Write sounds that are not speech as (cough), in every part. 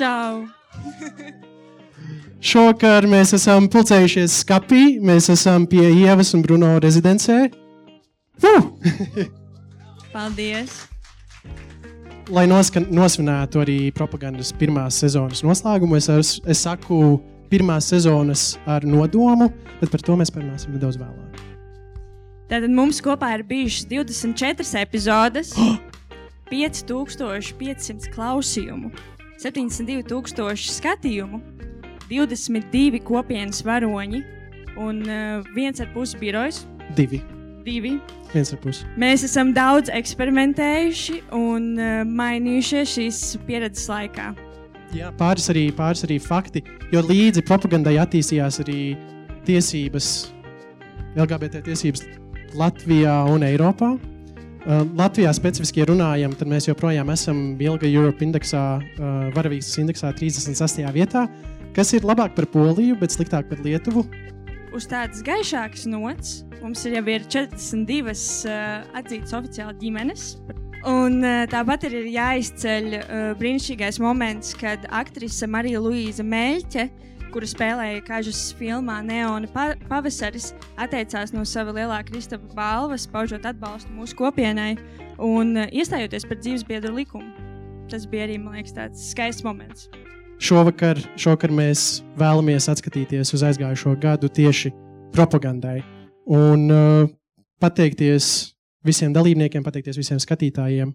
Čau! (laughs) Šovakar mēs esam pulcējušies skapī. Mēs esam pie Ievas un Bruno rezidencē. (laughs) Paldies! (laughs) Lai noskan, nosvinētu arī propagandas pirmās sezonas noslēgumu, es, es, es saku pirmās sezonas ar nodomu, bet par to mēs parunāsim nedaudz vēlāk. Tātad mums kopā ir bijušas 24 epizodes, (gasps) 5500 klausījumu, 72,000 skatījumu, 22 kopienas varoņi un uh, viens ar pusi birojs. Divi. Divi. Mēs esam daudz eksperimentējuši un uh, mainījušies šīs pieredzes laikā. Jā, pāris arī, pāris arī fakti, jo līdzi propagandai attīstījās arī tiesības, LGBT tiesības Latvijā un Eiropā. Uh, Latvijā specifiski ja runājam, tad mēs joprojām esam Bilga Europe indeksā, uh, varavīgas indeksā 36. vietā, kas ir labāk par Poliju, bet sliktāk par Lietuvu. Uz tādas gaišākas nots mums jau ir 42 uh, atzītas oficiāli ģimenes. Un, tāpat ir jāizceļ brīnišķīgais moments, kad aktrise Marija Luīza Meļķe, kura spēlēja kažas filmā Neona pa pavasaris, atteicās no sava lielā Kristapa balvas, paužot atbalstu mūsu kopienai un uh, iestājoties par dzīvesbiedru likumu. Tas bija arī, man liekas, tāds skaists moments. Šovakar, šovakar mēs vēlamies atskatīties uz aizgājušo gadu tieši propagandai un uh, pateikties visiem dalībniekiem, pateikties visiem skatītājiem.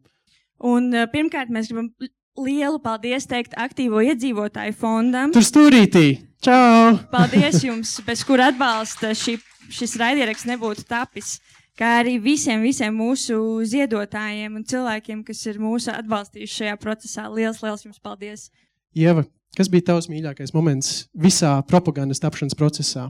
Un, uh, pirmkārt, mēs gribam lielu paldies teikt aktīvo iedzīvotāju fondam. Tur stūrītī! Čau! Paldies (laughs) jums, bez kura atbalsta šī, šis raidieraksts nebūtu tapis. Kā arī visiem, visiem mūsu ziedotājiem un cilvēkiem, kas ir mūsu atbalstījuši šajā procesā. Lielas, liels jums paldies! Ieva, kas bija tavs mīļākais moments visā propagandas tapšanas procesā?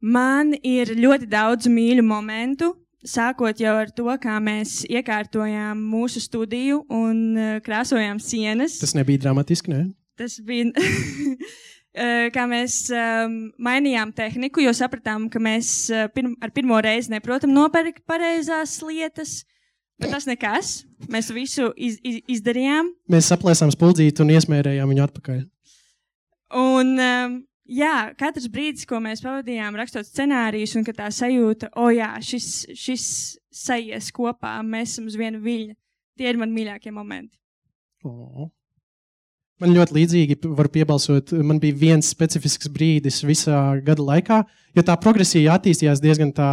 Man ir ļoti daudz mīļu momentu, sākot jau ar to, kā mēs iekārtojām mūsu studiju un uh, krāsojām sienas. Tas nebija dramatiski, ne? Tas bija. uh, (laughs) kā mēs um, mainījām tehniku, jo sapratām, ka mēs uh, pirm, ar pirmo reizi neprotam nopirkt pareizās lietas. Bet tas nekas. Mēs visu iz, iz, izdarījām. Mēs saplēsām spuldzīti un iesmērējām viņu atpakaļ. Un um, jā, katrs brīdis, ko mēs pavadījām rakstot scenārijus, un tā sajūta, o oh, jā, šis, šis sajies kopā, mēs esam uz viena viļņa. Tie ir mani mīļākie momenti. Oh. Man ļoti līdzīgi var piebalsot. Man bija viens specifisks brīdis visā gada laikā, jo tā progresija attīstījās diezgan tā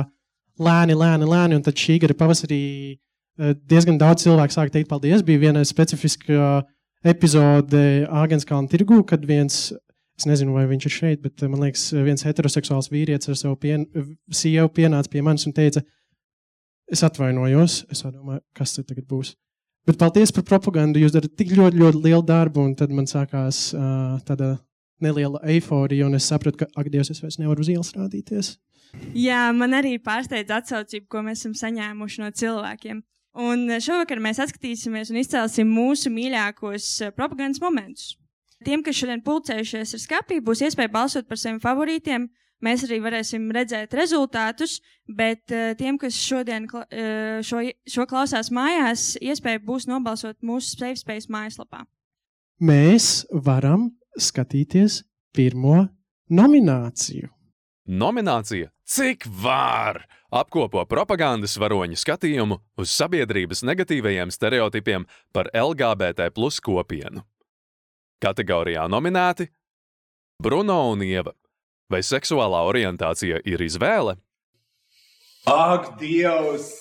lēni, lēni, lēni. Un tad šī gada pavasarī eh, diezgan daudz cilvēku sāka teikt paldies. Bija viena specifiska epizode Āgānskalna tirgū, kad viens Es nezinu, vai viņš ir šeit, bet eh, man liekas, viens heteroseksuāls vīrietis ar savu pien, sievu pienāca pie manis un teica, es atvainojos, es domāju, kas tas tagad būs. Bet paldies par propagandu. Jūs darat tik ļoti, ļoti lielu darbu, un tad man sākās uh, tāda neliela eifórija, un es sapratu, ka, ak, Dievs, es vairs nevaru uz ielas rādīties. Jā, man arī pārsteidz atsaucība, ko mēs esam saņēmuši no cilvēkiem. Un šovakar mēs atskatīsimies un izcelsim mūsu mīļākos propagandas momentus. Tiem, kas šodien pulcējušies ar skapī, būs iespēja balsot par saviem favorītiem. Mēs arī varēsim redzēt rezultātus, bet uh, tiem, kas šodien uh, šo, šo klausās mājās, iespēja būs nobalsot mūsu SafeSpace mājaslapā. Mēs varam skatīties pirmo nomināciju. Nominācija Cik var? apkopo propagandas varoņu skatījumu uz sabiedrības negatīvajiem stereotipiem par LGBT plus kopienu. Kategorijā nominēti Bruno un Ieva. Vai seksuālā orientācija ir izvēle? Ak, Dievs!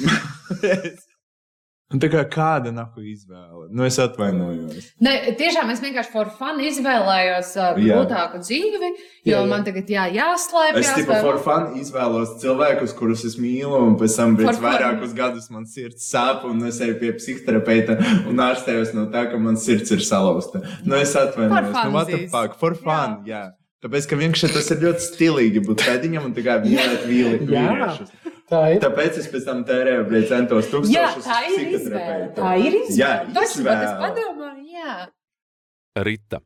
(laughs) Un tā kā kāda nahu izvēle? Nu, es atvainojos. Ne, tiešām es vienkārši for fun izvēlējos uh, grūtāku dzīvi, jo jā, jā. man tagad jā, jāslēpjas. Es tikai for fun izvēlos cilvēkus, kurus es mīlu, un pēc tam pēc vairākus gadus man sirds sāp, un es eju pie psihoterapeita un ārstējos no tā, ka man sirds ir salauzta. Nu, es atvainojos. Nu, what the fuck? For fun, jā. jā. Tāpēc, ka vienkārši tas ir ļoti stilīgi būt pēdiņam un kā mīlēt (laughs) vīliešus. Tā ir. Tāpēc es pēc tam tērēju arī centos tūkstošus. Jā, tā ir izvēle. Tā ir izvēle. Jā, izvēle. Es padomāju, jā. Rita,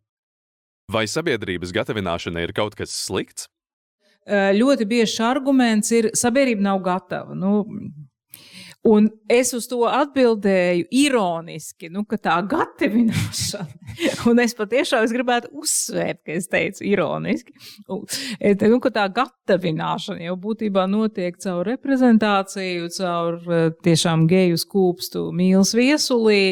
vai sabiedrības gatavināšana ir kaut kas slikts? Ļoti biežs arguments ir, sabiedrība nav gatava. Nu, Un es uz to atbildēju ironiski, nu, ka tā gatavināšana, (laughs) un es patiešām es gribētu uzsvērt, ka es teicu ironiski, un, nu, ka tā gatavināšana jau būtībā notiek caur reprezentāciju, caur eh, tiešām geju skūpstu mīlas viesulī.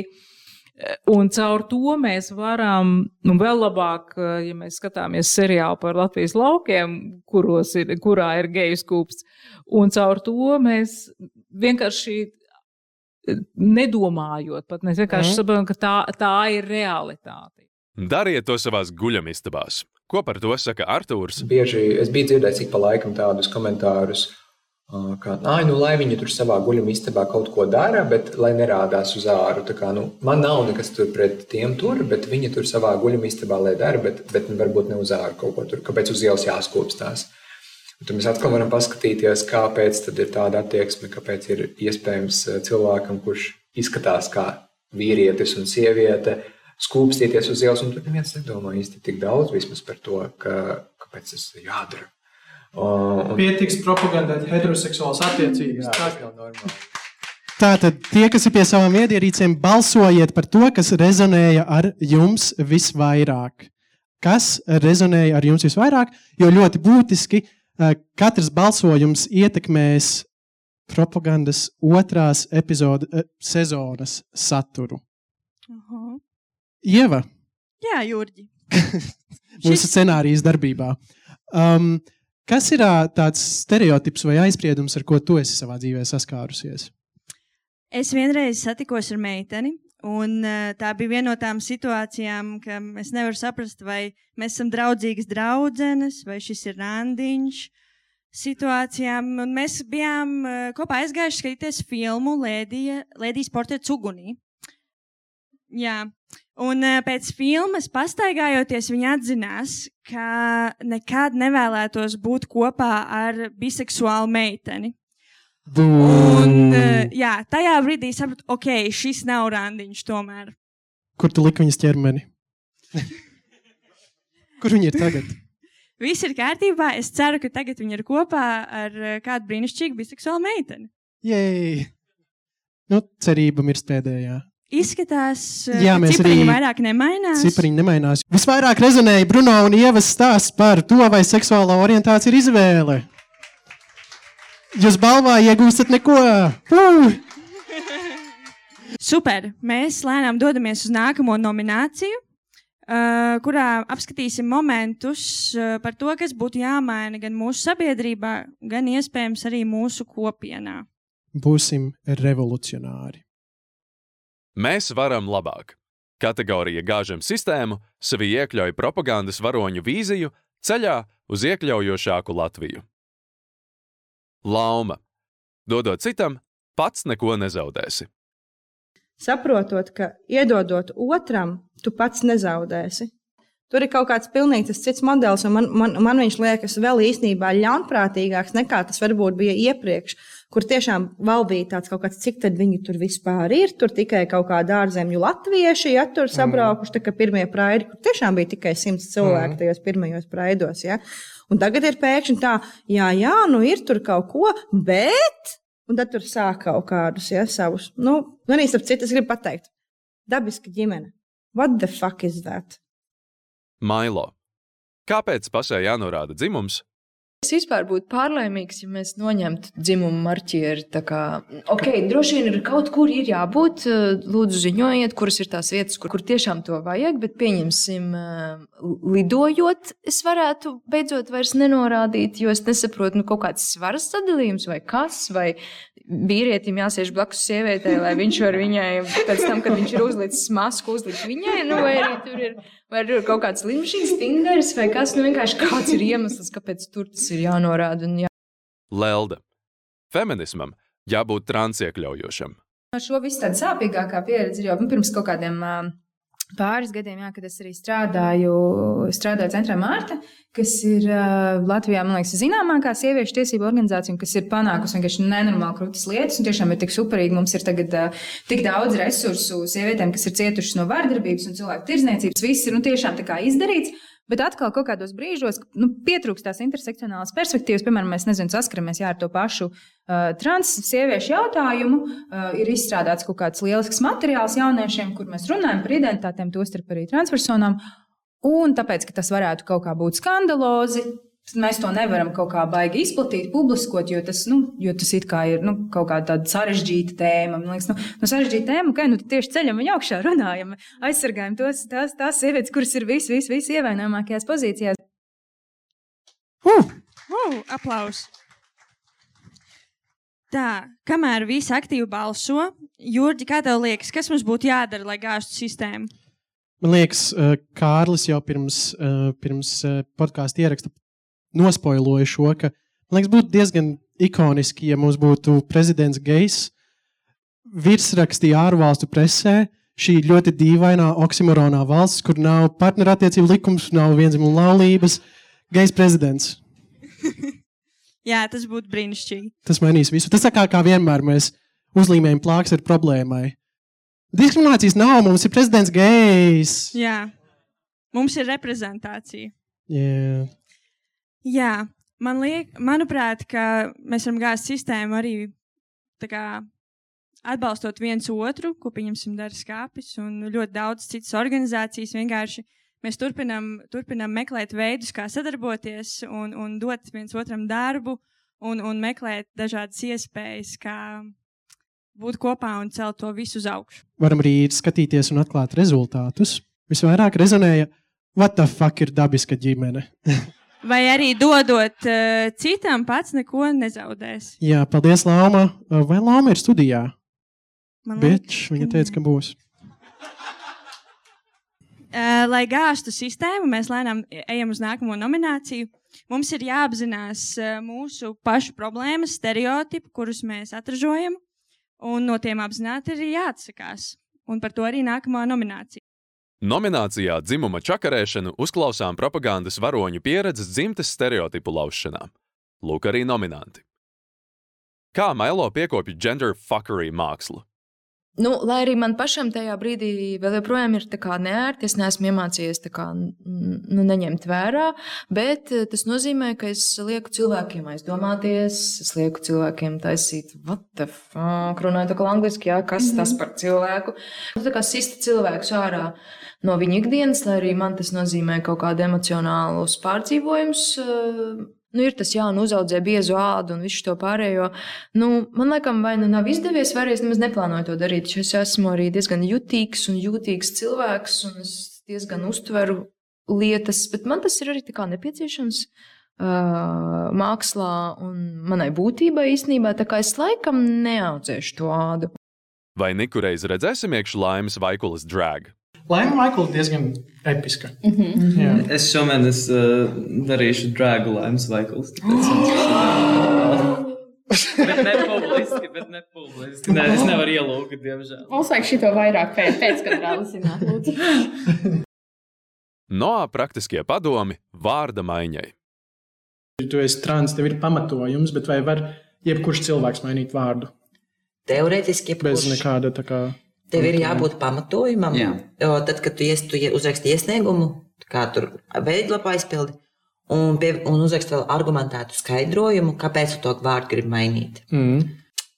Un caur to mēs varam, nu, vēl labāk, ja mēs skatāmies seriālu par Latvijas laukiem, ir, kurā ir geju skūpsts, un caur to mēs vienkārši eh, nedomājot, pat mēs vienkārši mm. saprotam, ka tā, tā ir realitāte. Dariet to savās guļamistabās. Ko par to saka Arthurs? Bieži es biju dzirdējis ik pa laikam tādus komentārus, ka, ai, nu, lai viņi tur savā guļamistabā kaut ko dara, bet lai nerādās uz āru. Kā, nu, man nav nekas tur pret tiem tur, bet viņi tur savā guļamistabā lai dara, bet, bet varbūt ne uz āru kaut ko tur. Kāpēc uz ielas jāskopstās? Tad mēs atkal varam paskatīties, kāpēc ir tāda attieksme, kāpēc ir iespējams eh, cilvēkam, kurš izskatās kā vīrietis un sieviete, skūpstīties uz ielas, un tur neviens nedomā īsti tik daudz par to, ka, kāpēc tas ir jādara. Un... Pietiks propagandēt heteroseksuālas attiecības. Jā, tas nav normāli. Tātad tie, kas ir pie savām iedierīcēm, balsojiet par to, kas rezonēja ar jums visvairāk. Kas rezonēja ar jums visvairāk? Jo ļoti būtiski, Eh, katrs balsojums ietekmēs propagandas otrās epizodes eh, sezonas saturu. Aha. Ieva. Jā, Jurģi. (laughs) Mūsu scenārijas darbībā. Um, kas ir tāds stereotips vai aizspriedums, ar ko tu esi savā dzīvē saskārusies? Es vienreiz satikos ar meiteni, Un, uh, tā bija viena no tām situācijām, ka es nevaru saprast, vai mēs esam draudzīgas draudzenes, vai šis ir randiņš. Situācijām, un mēs bijām uh, kopā aizgājuši skatīties filmu Lēdija, Lēdijas portretu ugunī. Jā, un uh, pēc filmas pastaigājoties, viņa atzinās, ka nekad nevēlētos būt kopā ar biseksuālu meiteni. Un, uh, jā, tajā brīdī sapratu, ok, šis nav randiņš tomēr. Kur tu liki viņas ķermeni? (laughs) Kur viņi ir tagad? Viss ir kārtībā. Es ceru, ka tagad viņi ir kopā ar uh, kādu brīnišķīgu biseksuālu meiteni. Jē, nu, cerība mirst pēdējā. Izskatās, eh, Jā, ka cipariņi vairāk nemainās. Cipariņi nemainās. Visvairāk rezonēja Bruno un Ievas stāsts par to, vai seksuālā orientācija ir izvēle. Jūs balvā iegūstat neko. Uh! Super! Mēs lēnām dodamies uz nākamo nomināciju, uh, kurā apskatīsim momentus uh, par to, kas būtu jāmaina gan mūsu sabiedrībā, gan iespējams arī mūsu kopienā. Būsim revolucionāri. Mēs varam labāk. Kategorija gāžam sistēmu sevi iekļauj propagandas varoņu vīziju ceļā uz iekļaujošāku Latviju. Lauma. Dodot citam, pats neko nezaudēsi. Saprotot, ka iedodot otram, tu pats nezaudēsi. Tur ir kaut kāds pilnīgi cits modelis, un man, man, man viņš liekas vēl īstenībā ļaunprātīgāks nekā tas varbūt bija iepriekš, kur tiešām vēl bija tāds kaut kāds, cik tad viņi tur vispār ir. Tur tikai kaut kādi ārzemju latvieši, ja tur sabraukuši, tā kā pirmie praidi, kur tiešām bija tikai simts cilvēki mm. tajos pirmajos praidos. Ja. Un tagad ir pēkšņi tā, jā, jā, nu ir tur kaut ko, bet. Un tad tur sāk kaut kādus ja, savus. Nu, nu arī starp citu, es gribu pateikt, dabiska ģimene. What the fuck is that? Mailo. Kāpēc pasē jānorāda dzimums, Es vispār būtu pārlaimīgs, ja mēs noņemtu dzimumu marķieri. Kā, ok, droši vien ir kaut kur ir jābūt. Eh, lūdzu, ziņojiet, kuras ir tās vietas, kur, kur tiešām to vajag. Bet, pieņemsim, eh, lidojot, es varētu beidzot vairs nenorādīt, jo es nesaprotu, nu, kaut kāds svaras sadalījums vai kas. Vai vīrietim jāsēž blakus sievietei, lai viņš var viņai pēc tam, kad viņš ir uzlicis masku, uzlikt viņai. Nu, vai arī tur ir, vai ir kaut kāds limšīgs, stingrs vai kas. Nu, vienkārši kāds ir iemesls, kāpēc tur tas ir jānorāda. Jā. Lelde. Feminismam jābūt transiekļaujošam. Šo visu tādu sāpīgākā pieredze ir jau pirms kaut kādiem uh, pāris gadiem, jā, kad es arī strādāju, strādāju centrā Mārta, kas ir uh, Latvijā, man liekas, zināmākā sieviešu tiesību organizācija, kas ir panākusi vienkārši nenormāli krūtis lietas, un tiešām ir tik superīgi. Mums ir tagad uh, tik daudz resursu sievietēm, kas ir cietušas no vardarbības un cilvēku tirzniecības. Viss ir nu, tiešām tā kā izdarīts. Bet atkal, kaut kādos brīžos, nu, pietrūkst tās intersekcionālas perspektīvas. Piemēram, mēs nezinām, saskaramies jā, ar to pašu uh, transsieviešu jautājumu. Uh, ir izstrādāts kaut kāds lielisks materiāls jauniešiem, kur mēs runājam par identitātēm, tostarp arī transpersonām. Un tāpēc, ka tas varētu kaut kā būt skandalozi, Mēs to nevaram kaut kā baigi izplatīt, publiskot, jo tas, nu, jo tas ir nu, kaut kāda sarežģīta tēma. Man liekas, nu, nu sarežģīta tēma, ka nu, tieši ceļam un augšā runājam, aizsargājam tos, tās, tās sievietes, kuras ir vis, vis, vis ievainojamākajās pozīcijās. Uh! Uh, aplaus! Tā, kamēr visi aktīvi balso, Jurģi, kā tev liekas, kas mums būtu jādara, lai gāztu sistēmu? Man liekas, Kārlis jau pirms, pirms podkāstu ieraksta nospoiloju šo, ka man liekas, būtu diezgan ikoniski, ja mums būtu prezidents Gejs virsrakstī ārvalstu presē. Šī ļoti dīvainā oksimoronā valsts, kur nav partnerattiecību likums, nav vienzimuma laulības, gejs prezidents. (laughs) Jā, tas būtu brīnišķīgi. Tas mainīs visu. Tas kā, kā vienmēr mēs uzlīmējam plāks ar problēmai. Diskriminācijas nav, mums ir prezidents gejs. Jā, mums ir reprezentācija. Yeah. Jā, man liek, manuprāt, ka mēs varam gāzt sistēmu arī kā, atbalstot viens otru, ko pieņemsim dara skāpis un ļoti daudz citas organizācijas. Vienkārši mēs turpinam, turpinam meklēt veidus, kā sadarboties un, un dot viens otram darbu un, un meklēt dažādas iespējas, kā būt kopā un celt to visu uz augšu. Varam arī skatīties un atklāt rezultātus. Visvairāk rezonēja, what the fuck ir dabiska ģimene? (laughs) Vai arī dodot uh, citam, pats neko nezaudēs. Jā, paldies, Lapa. Vai Lapa ir studijā? Man Bič, viņa teica, ka būs. Uh, lai gāztu sistēmu, mēs lēnām ejam uz nākamo nomināciju. Mums ir jāapzinās uh, mūsu pašu problēmas, stereotipi, kurus mēs atražojam, un no tiem apzināti ir jāatsakās. Un par to arī nākamā nominācija. Nominācijā dzimuma čakarēšanu uzklausām propagandas varoņu pieredzes dzimtes stereotipu laušanā. Lūk, arī nominanti. Kā Mailo piekopja gender fuckery mākslu? Nu, lai arī man pašam tajā brīdī vēl joprojām ir neērti, es neesmu iemācījies kā, nu, neņemt vērā, bet eh, tas nozīmē, ka es lieku cilvēkiem aizdomāties, es lieku cilvēkiem taisīt, what the fuck, runājot kā angliski, jā, kas mm -hmm. tas par cilvēku. Tā kā sisti cilvēkus ārā no viņa ikdienas, lai arī man tas nozīmē kaut kādu emocionālu pārdzīvojumu. Eh, nu, ir tas, jā, nu, uzaudzē biezu ādu un visu to pārējo. Nu, man liekas, vai nu nav izdevies, vai arī es nemaz neplānoju to darīt. Es esmu arī diezgan jutīgs un jūtīgs cilvēks, un es diezgan uztveru lietas, bet man tas ir arī nepieciešams. Uh, mākslā un manai būtībai īstenībā, tā kā es laikam neaudzēšu to ādu. Vai nekureiz redzēsim iekšā laimes vaikulas drag? Laima Maikla diezgan episka. Mm -hmm. Jā. Es šomēnes uh, darīšu drāgu laimas Maikls. bet ne publiski, bet ne publiski. Ne, es nevaru ielūgt, diemžēl. Mums vajag šito vairāk pēc, pēc kad rāvisināt, lūdzu. (laughs) Noā praktiskie padomi vārda maiņai. Tu esi trans, tev ir pamatojums, bet vai var jebkurš cilvēks mainīt vārdu? Teorētiski, jebkurš. Bez nekāda tā kā Tev ir jābūt pamatojumam. Jā. Jo tad, kad tu, ies, tu uzraksti iesniegumu, kā tur veidlapā aizpildi, un, pie, un uzraksti vēl argumentētu skaidrojumu, kāpēc tu to vārdu gribi mainīt. Mm.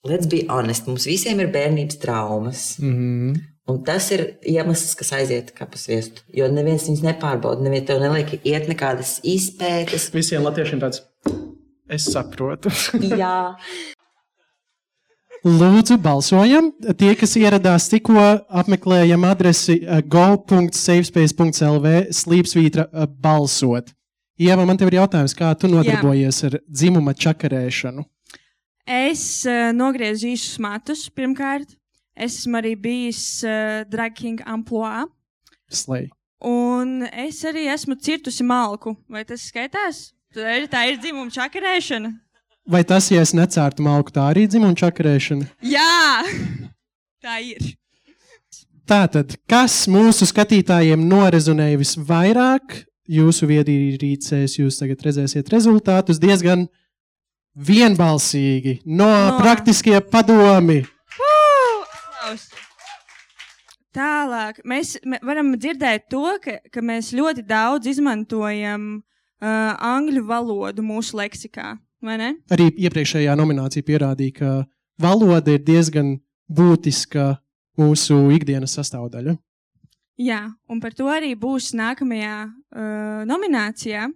Let's be honest, mums visiem ir bērnības traumas. Mm. Un tas ir iemesls, kas aiziet kā pa sviestu. Jo neviens viņus nepārbauda, neviens tev neliek iet nekādas izpētes. Visiem latviešiem tāds - es saprotu. (laughs) Jā. Lūdzu, balsojam. Tie, kas ieradās tikko, apmeklējam adresi eh, go.savespace.lv slīpsvītra eh, balsot. Ieva, man te ir jautājums, kā tu nodarbojies Jā. ar dzimuma čakarēšanu? Es uh, nogriezu īsus matus pirmkārt. Es esmu arī bijis uh, drag king amplitūdā. Slay. Un es arī esmu cirtusi malku. Vai tas skaitās? Tā ir dzimuma čakarēšana. Vai tas, ja es necērtu malku, tā arī dzimuma čakarēšana? Jā, (laughs) tā ir. Tātad, kas mūsu skatītājiem norezonēja visvairāk? Jūsu viedrīcēs jūs tagad redzēsiet rezultātus diezgan vienbalsīgi no, no. praktiskie padomi. tālāk mēs varam dzirdēt to, ka, ka mēs ļoti daudz izmantojam uh, angļu valodu mūsu leksikā. Arī iepriekšējā nominācija pierādīja, ka valoda ir diezgan būtiska mūsu ikdienas sastāvdaļa. Jā, un par to arī būs nākamajā uh, nominācijā.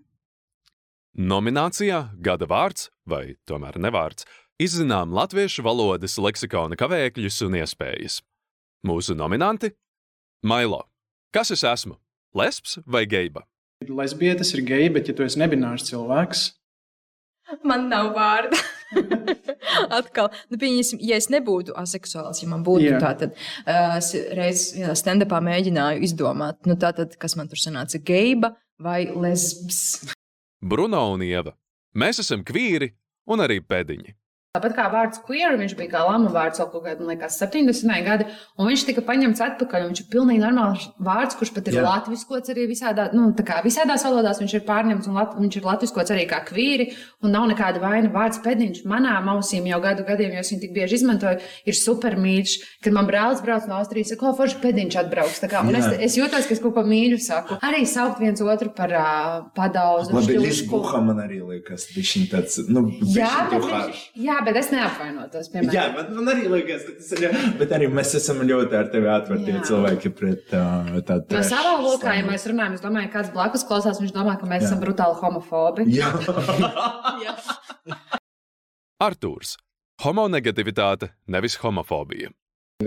Nominācijā Gada vārds, vai tomēr nevārds, izzinām latviešu valodas leksikona kavēkļus un iespējas. Mūsu nominanti - Mailo. Kas es esmu? Lesbs vai geiba? Lesbietes ir geji, bet ja tu esi nebinārs cilvēks, Man nav vārda. (laughs) Atkal, nu, pieņemsim, ja es nebūtu aseksuāls, ja man būtu Jā. tā, tad uh, es reiz jā, stand-upā mēģināju izdomāt, nu, tā tad, kas man tur sanāca, geiba vai lesbs. Bruno un Ieva. Mēs esam kvīri un arī pēdiņi. Tāpat kā vārds queer, viņš bija kā lama vārds jau kaut kādā, man liekas, 70. gadi, un viņš tika paņemts atpakaļ. Viņš ir pilnīgi normāls vārds, kurš pat ir Jā. latviskots arī visādā, nu, tā kā visādās valodās. Viņš ir pārņemts un lat, viņš ir latviskots arī kā kvīri, un nav nekāda vaina. Vārds pēdiņš manām ausīm jau gadu gadiem, jo es viņu tik bieži izmantoju, ir super mīļš. Kad man brālis brauc no Austrijas, saka, ko forši pēdiņš atbrauks. Kā, un es, Jā. es jūtos, ka es kaut ko mīļu saku. Arī saukt viens otru par uh, padauzu. Labi. Lisbuha man arī liekas, viņš ir tāds, nu, Jā, bet, viņš, jā, bet es neapvainotos. Piemēram. Jā, man, man arī liekas, ka tas ir. ļoti- Bet arī mēs esam ļoti ar tevi atvērti Jā. cilvēki pret uh, tādu. No savā lokā, ja mēs runājam, es domāju, kāds blakus klausās, viņš domā, ka mēs Jā. esam brutāli homofobi. Jā. (laughs) Artūrs. Homonegativitāte, nevis homofobija.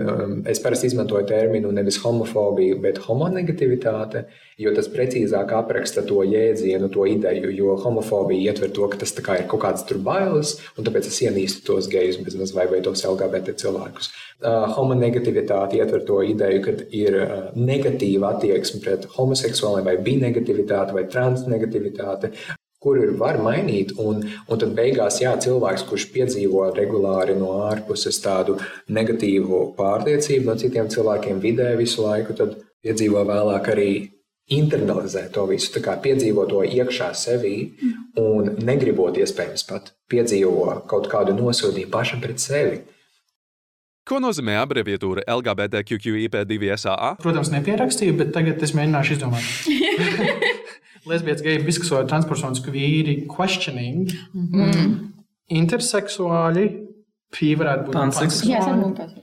Um, Es parasti izmantoju terminu nevis homofobija, bet homonegativitāte, jo tas precīzāk apraksta to jēdzienu, to ideju. Jo homofobija ietver to, ka tas ir kaut kāds tur bailes, un tāpēc es ienīstu tos gejus, bez maz vai, vai tos LGBT cilvēkus. Uh, homonegativitāte ietver to ideju, ka ir uh, negatīva attieksme pret homoseksuāliem, vai binegativitāte, vai transnegativitāte kuru var mainīt. Un, un tad beigās, jā, cilvēks, kurš piedzīvo regulāri no ārpuses tādu negatīvu pārliecību no citiem cilvēkiem vidē visu laiku, tad piedzīvo vēlāk arī internalizē to visu, tā kā piedzīvo to iekšā sevī un negribot iespējams pat piedzīvo kaut kādu nosodījumu pašam pret sevi. Ko nozīmē abreviatūra LGBTQIP2SAA? protams, nepierakstīju, bet tagad es mēģināšu izdomāt. (laughs) Lesbietes, geji, biseksuāli, transpersonas, kvīri, questioning, Mm. interseksuāli, pī varētu būt Panseksuāli. Jā, pats.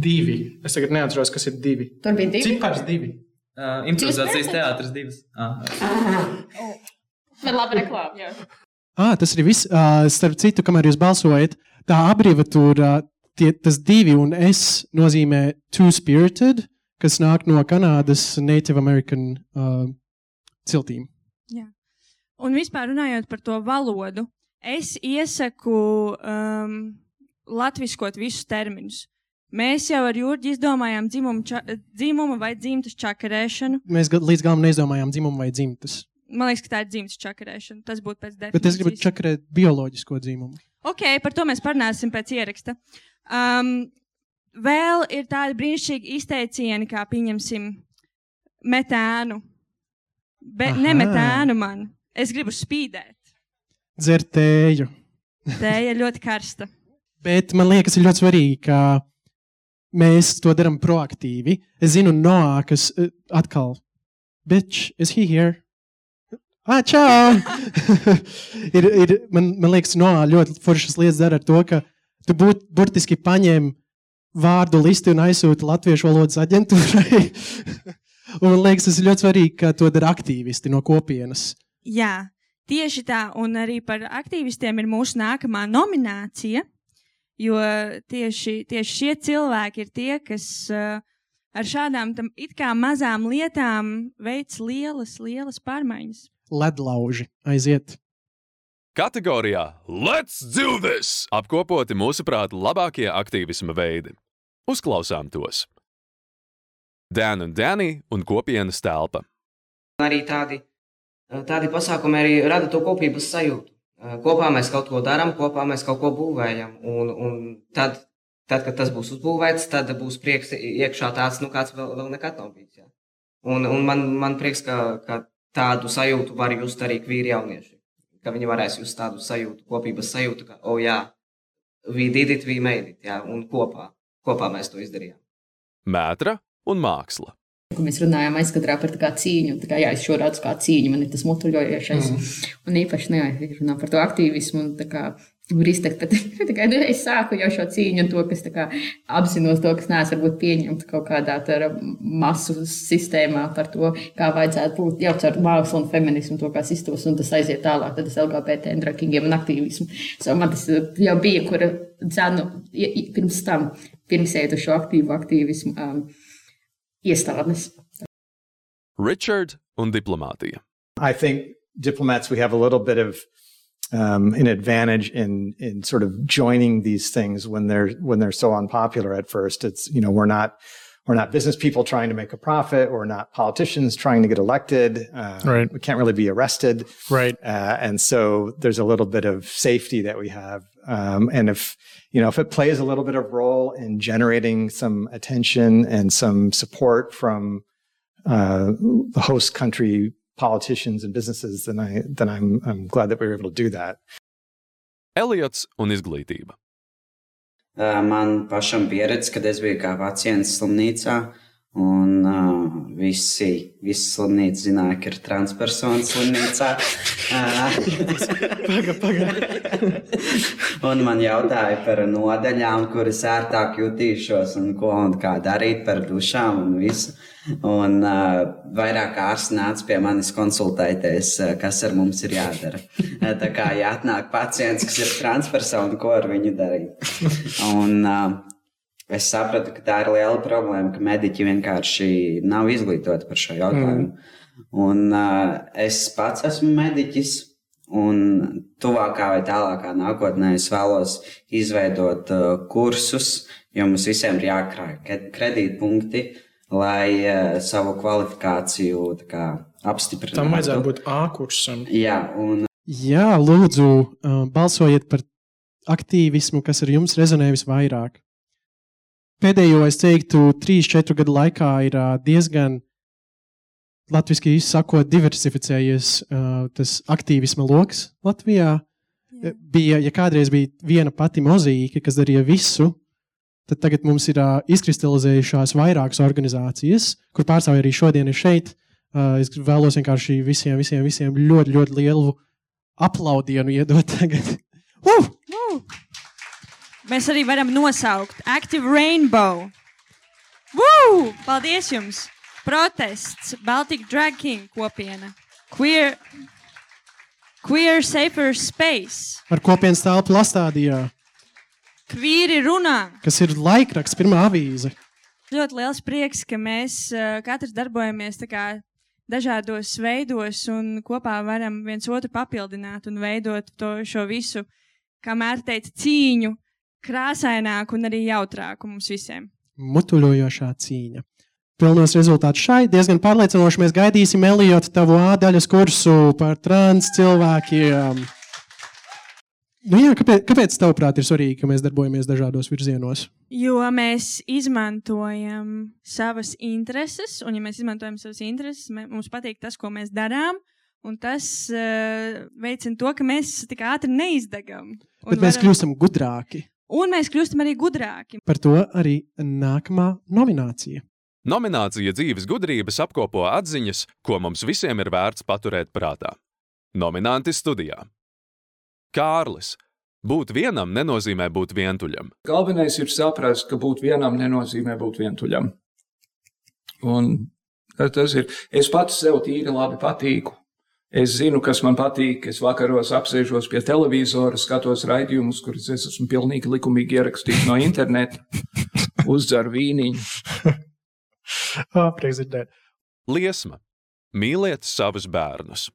Divi. Es tagad neatceros, kas ir divi. Tur bija divi? Cipars divi. Uh, improvizācijas teātris divas. Ah. Bet labi reklāma, jā. Ah, tas ir viss. Uh, starp citu, kamēr jūs balsojat, tā abreviatūra, tie, tas divi un es nozīmē two spirited, kas nāk no Kanādas Native American uh, ciltīm. Jā. Un vispār runājot par to valodu, es iesaku um, latviskot visus terminus. Mēs jau ar Jurģi izdomājām dzimumu, ča, dzimumu vai dzimtas čakarēšanu. Mēs ga- līdz galam neizdomājām dzimumu vai dzimtas. Man liekas, ka tā ir dzimtas čakarēšana. Tas būtu pēc definīcijas. Bet es gribu čakarēt bioloģisko dzimumu. Ok, par to mēs parunāsim pēc ieraksta. Um, vēl ir tādi brīnišķīgi izteicieni, kā pieņemsim metēnu. Bet Aha. ne metēnu man. Es gribu spīdēt. Dzertēju. Tēja ir ļoti karsta. Bet man liekas, ir ļoti svarīgi, ka mēs to darām proaktīvi. Es zinu, Noā, kas uh, atkal, bitch, is he here? Ah, čau! (laughs) ir, ir, man, man liekas, Noā ļoti foršas lietas dara ar to, ka tu būt, burtiski paņem vārdu listi un aizsūti Latviešu valodas aģentūrai. (laughs) un man liekas, tas ir ļoti svarīgi, ka to dara aktīvisti no kopienas. Jā, tieši tā. Un arī par aktīvistiem ir mūsu nākamā nominācija. Jo tieši, tieši šie cilvēki ir tie, kas uh, ar šādām tam it kā mazām lietām veic lielas, lielas pārmaiņas. Ledlauži aiziet. Kategorijā Let's do this! Apkopoti mūsuprāt labākie aktīvisma veidi. Uzklausām tos. Dēna un Dēnī un kopienas telpa. Arī tādi, tādi pasākumi arī rada to kopības sajūtu. Kopā mēs kaut ko darām, kopā mēs kaut ko būvējam. Un, un tad, tad, kad tas būs uzbūvēts, tad būs prieks iekšā tāds, nu, kāds vēl, vēl nekad nav bijis. Jā. Un, un man, man prieks, ka, ka tādu sajūtu var just arī kvīri jaunieši. Ka viņi varēs just tādu sajūtu, kopības sajūtu, ka, oh, jā, we did it, we made it, jā, un kopā, kopā mēs to izdarījām. Mētra un māksla. Kur mēs runājām aizkadrā par cīņu, tā kā jā, es šo redzu kā cīņu, man ir tas motoļojošais. Mm. Un īpaši, nu, jā, ja runā par to aktīvismu un tā kā var izteikt, bet (laughs) tā kā, nu, es sāku jau šo cīņu un to, kas tā kā apzinos to, kas neesmu varbūt pieņemt kaut kādā tā masu sistēmā par to, kā vajadzētu būt jau caur mākslu un feminismu, to, kā sistos, un tas aiziet tālāk, tad es LGBT un drakingiem un aktīvismu. So man tas jau bija, kur i- pirms tam, pirms iet uz šo aktīvu aktīvismu um, iestādes. Richard un diplomātija. I think diplomats, we have a little bit of um, an advantage in in sort of joining these things when they're when they're so unpopular at first. It's you know we're not we're not business people trying to make a profit. We're not politicians trying to get elected. Uh, Right. We can't really be arrested. Right. Uh, and so there's a little bit of safety that we have. Um, and if you know if it plays a little bit of role in generating some attention and some support from uh, the host country politicians and businesses, then I then I'm I'm glad that we were able to do that. Eliots un izglītība. Uh, Man pašam pieredze, kad es biju kā pacients slimnīcā, un uh, visi, visi slimnīca zināja, ka ir transpersona slimnīcā. Paga, paga. un man jautāja par nodaļām, kuras ērtāk jutīšos, un ko un kā darīt par dušām un visu. Un uh, vairāk ārsti nāca pie manis konsultēties, uh, kas ar mums ir jādara. Tā kā ja atnāk pacients, kas ir transpersona, ko ar viņu darīt. Un, uh, es sapratu, ka tā ir liela problēma, ka mediķi vienkārši nav izglītoti par šo jautājumu. Mm. Un uh, es pats esmu mediķis. Un tuvākā vai tālākā nākotnē es vēlos izveidot uh, kursus, jo mums visiem ir jākrāj kredītpunkti, lai uh, savu kvalifikāciju tā kā, apstiprinātu. Tam vajadzētu būt A kursam. Jā, un Jā, lūdzu, uh, balsojiet par aktīvismu, kas ar jums rezonē visvairāk. Pēdējo, es teiktu, 3-4 gadu laikā ir diezgan, latviešu izsakot, diversificējies tas aktīvisma lokus Latvijā. Jā. Bija, ja kādreiz bija viena pati mozaīka, kas darīja visu, tad tagad mums ir izkristalizējušās vairākas organizācijas, kur pārstāvji arī šodien ir šeit. Es vēlos vienkārši visiem, visiem, visiem ļoti, ļoti lielu aplaudienu iedot tagad. Uh! Uh! Mēs arī varam nosaukt Active Rainbow. Woo! Paldies jums! Protests, Baltic Drag King kopiena, Queer, queer Safer Space, Ar kopienas telpu Lastādijā, Kvīri runā. kas ir laikraksts, pirmā avīze. Ļoti liels prieks, ka mēs uh, katrs darbojamies tā kā dažādos veidos un kopā varam viens otru papildināt un veidot to, šo visu, kā Mērta teica, cīņu krāsaināku un arī jautrāku mums visiem. Mutuļojošā cīņa. Pilnos rezultātus šai diezgan pārliecinoši mēs gaidīsim Eliotu tavu A daļas kursu par trans cilvēkiem. Nu jā, kāpēc, kāpēc tavuprāt ir svarīgi, ka mēs darbojamies dažādos virzienos? Jo mēs izmantojam savas intereses, un, ja mēs izmantojam savas intereses, mums patīk tas, ko mēs darām, un tas uh, veicina to, ka mēs tik ātri neizdegam. Bet mēs kļūstam gudrāki. Un mēs kļūstam arī gudrāki. Par to arī nākamā nominācija. Nominācija dzīves gudrības apkopo atziņas, ko mums visiem ir vērts paturēt prātā. Nominanti studijā. Kārlis. Būt vienam nenozīmē būt vientuļam. Galvenais ir saprast, ka būt vienam nenozīmē būt vientuļam. Un tas ir. Es pats sev tīri labi patīku. Es zinu, kas man patīk. Es vakaros apsēžos pie televizora, skatos raidījumus, kurus es esmu pilnīgi likumīgi ierakstījis no interneta, uzdzeru vīniņu. (laughs) Oh, prieks dzirdēt. Liesma. Mīliet savus bērnus.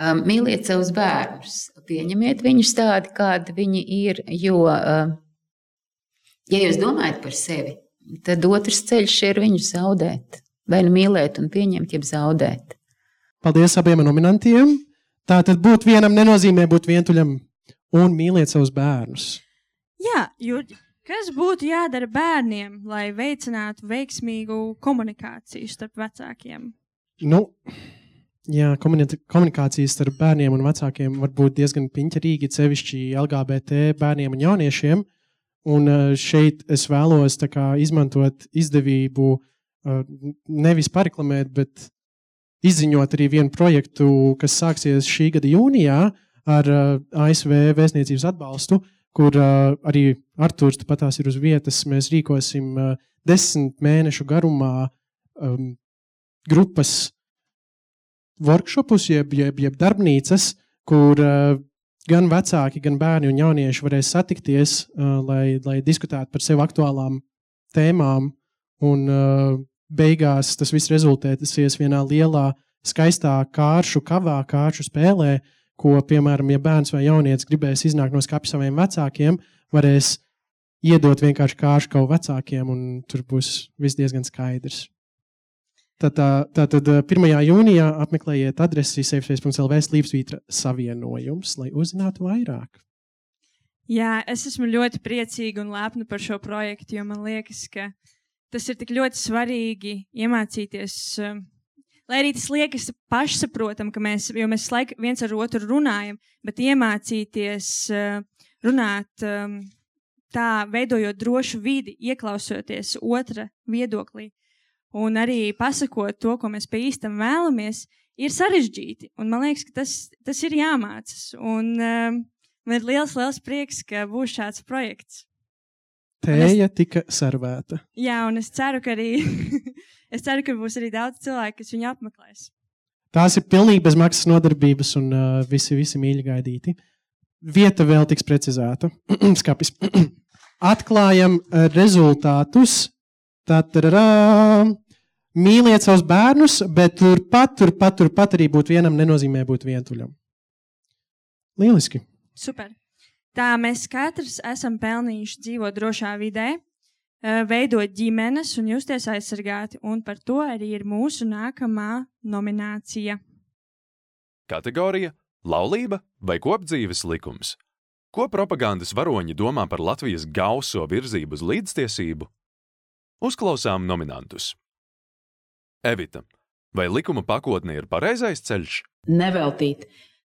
Um, mīliet savus bērnus, pieņemiet viņus tādi, kādi viņi ir. Jo, uh, ja jūs domājat par sevi, tad otrs ceļš ir viņus zaudēt. Vai nu mīlēt un pieņemt, jeb zaudēt. Paldies abiem nominantiem. Tā tad būt vienam nenozīmē būt vientuļam un mīliet savus bērnus. Jā, Jurģi, kas būtu jādara bērniem, lai veicinātu veiksmīgu komunikāciju starp vecākiem? Nu, jā, komuni- komunikācijas starp bērniem un vecākiem var būt diezgan piņķerīgi, sevišķi LGBT bērniem un jauniešiem. Un uh, šeit es vēlos kā, izmantot izdevību uh, nevis pareklamēt, bet izziņot arī vienu projektu, kas sāksies šī gada jūnijā ar uh, ASV vēstniecības atbalstu, kur uh, arī Arthurs patās ir uz vietas. Mēs rīkosim uh, desmit mēnešu garumā um, grupas workshopus, jeb, jeb, jeb darbnīcas, kur uh, gan vecāki, gan bērni un jaunieši varēs satikties, uh, lai, lai diskutētu par sev aktuālām tēmām. Un uh, beigās tas viss rezultēsies vienā lielā, skaistā kāršu kavā, kāršu spēlē, ko, piemēram, ja bērns vai jaunietis gribēs iznākt no skapja saviem vecākiem, varēs iedot vienkārši kāršu kaut vecākiem, un tur būs viss diezgan skaidrs. Tātad tā, tā, tā, 1. jūnijā apmeklējiet adresi safeplace.lv slīpsvītra savienojums, lai uzzinātu vairāk. Jā, es esmu ļoti priecīga un lepna par šo projektu, jo man liekas, ka tas ir tik ļoti svarīgi iemācīties. Um, lai arī tas liekas pašsaprotami, ka mēs, mēs laik, viens ar otru runājam, bet iemācīties uh, runāt um, tā, veidojot drošu vidi, ieklausoties otra viedoklī un arī pasakot to, ko mēs pa īstam vēlamies, ir sarežģīti. Un man liekas, ka tas, tas ir jāmācās. Un um, man ir liels, liels prieks, ka būs šāds projekts. Tēja es, tika servēta. Jā, un es ceru, ka arī (laughs) es ceru, ka būs arī daudz cilvēku, kas viņu apmeklēs. Tās ir pilnīgi bez maksas nodarbības, un uh, visi, visi mīļi gaidīti. Vieta vēl tiks precizēta. (clears throat) Skapis. (clears throat) Atklājam uh, rezultātus. Tā-tā-tā. Mīliet savus bērnus, bet turpat, turpat, turpat arī būt vienam nenozīmē būt vientuļam. Lieliski! Super! Tā mēs katrs esam pelnījuši dzīvot drošā vidē, eh, veidot ģimenes un justies aizsargāti, un par to arī ir mūsu nākamā nominācija. Kategorija - laulība vai kopdzīves likums? Ko propagandas varoņi domā par Latvijas gauso virzību uz līdztiesību? Uzklausām nominantus. Evita, vai likuma pakotne ir pareizais ceļš? Neveltīt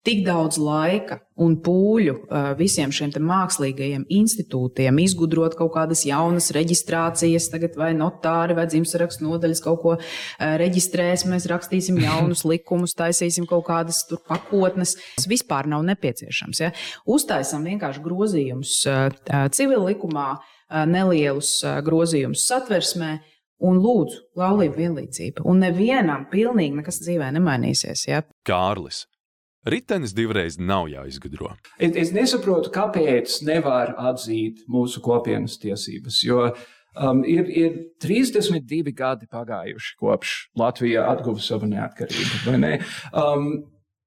tik daudz laika un pūļu visiem šiem mākslīgajiem institūtiem, izgudrot kaut kādas jaunas reģistrācijas, tagad vai notāri vai dzimšanas nodaļas kaut ko reģistrēs, mēs rakstīsim jaunus (laughs) likumus, taisīsim kaut kādas tur pakotnes. Tas vispār nav nepieciešams. Ja? Uztaisam vienkārši grozījumus civil likumā, nelielus grozījumus satversmē Un lūdzu, laulība vienlīdzība. Un nevienam pilnīgi nekas dzīvē nemainīsies. Ja? Kārlis. Ritenis divreiz nav jāizgudro. Es, es nesaprotu, kāpēc nevar atzīt mūsu kopienas tiesības. Jo um, ir, ir 32 gadi pagājuši kopš Latvija atguva savu neatkarību. Ne? Um,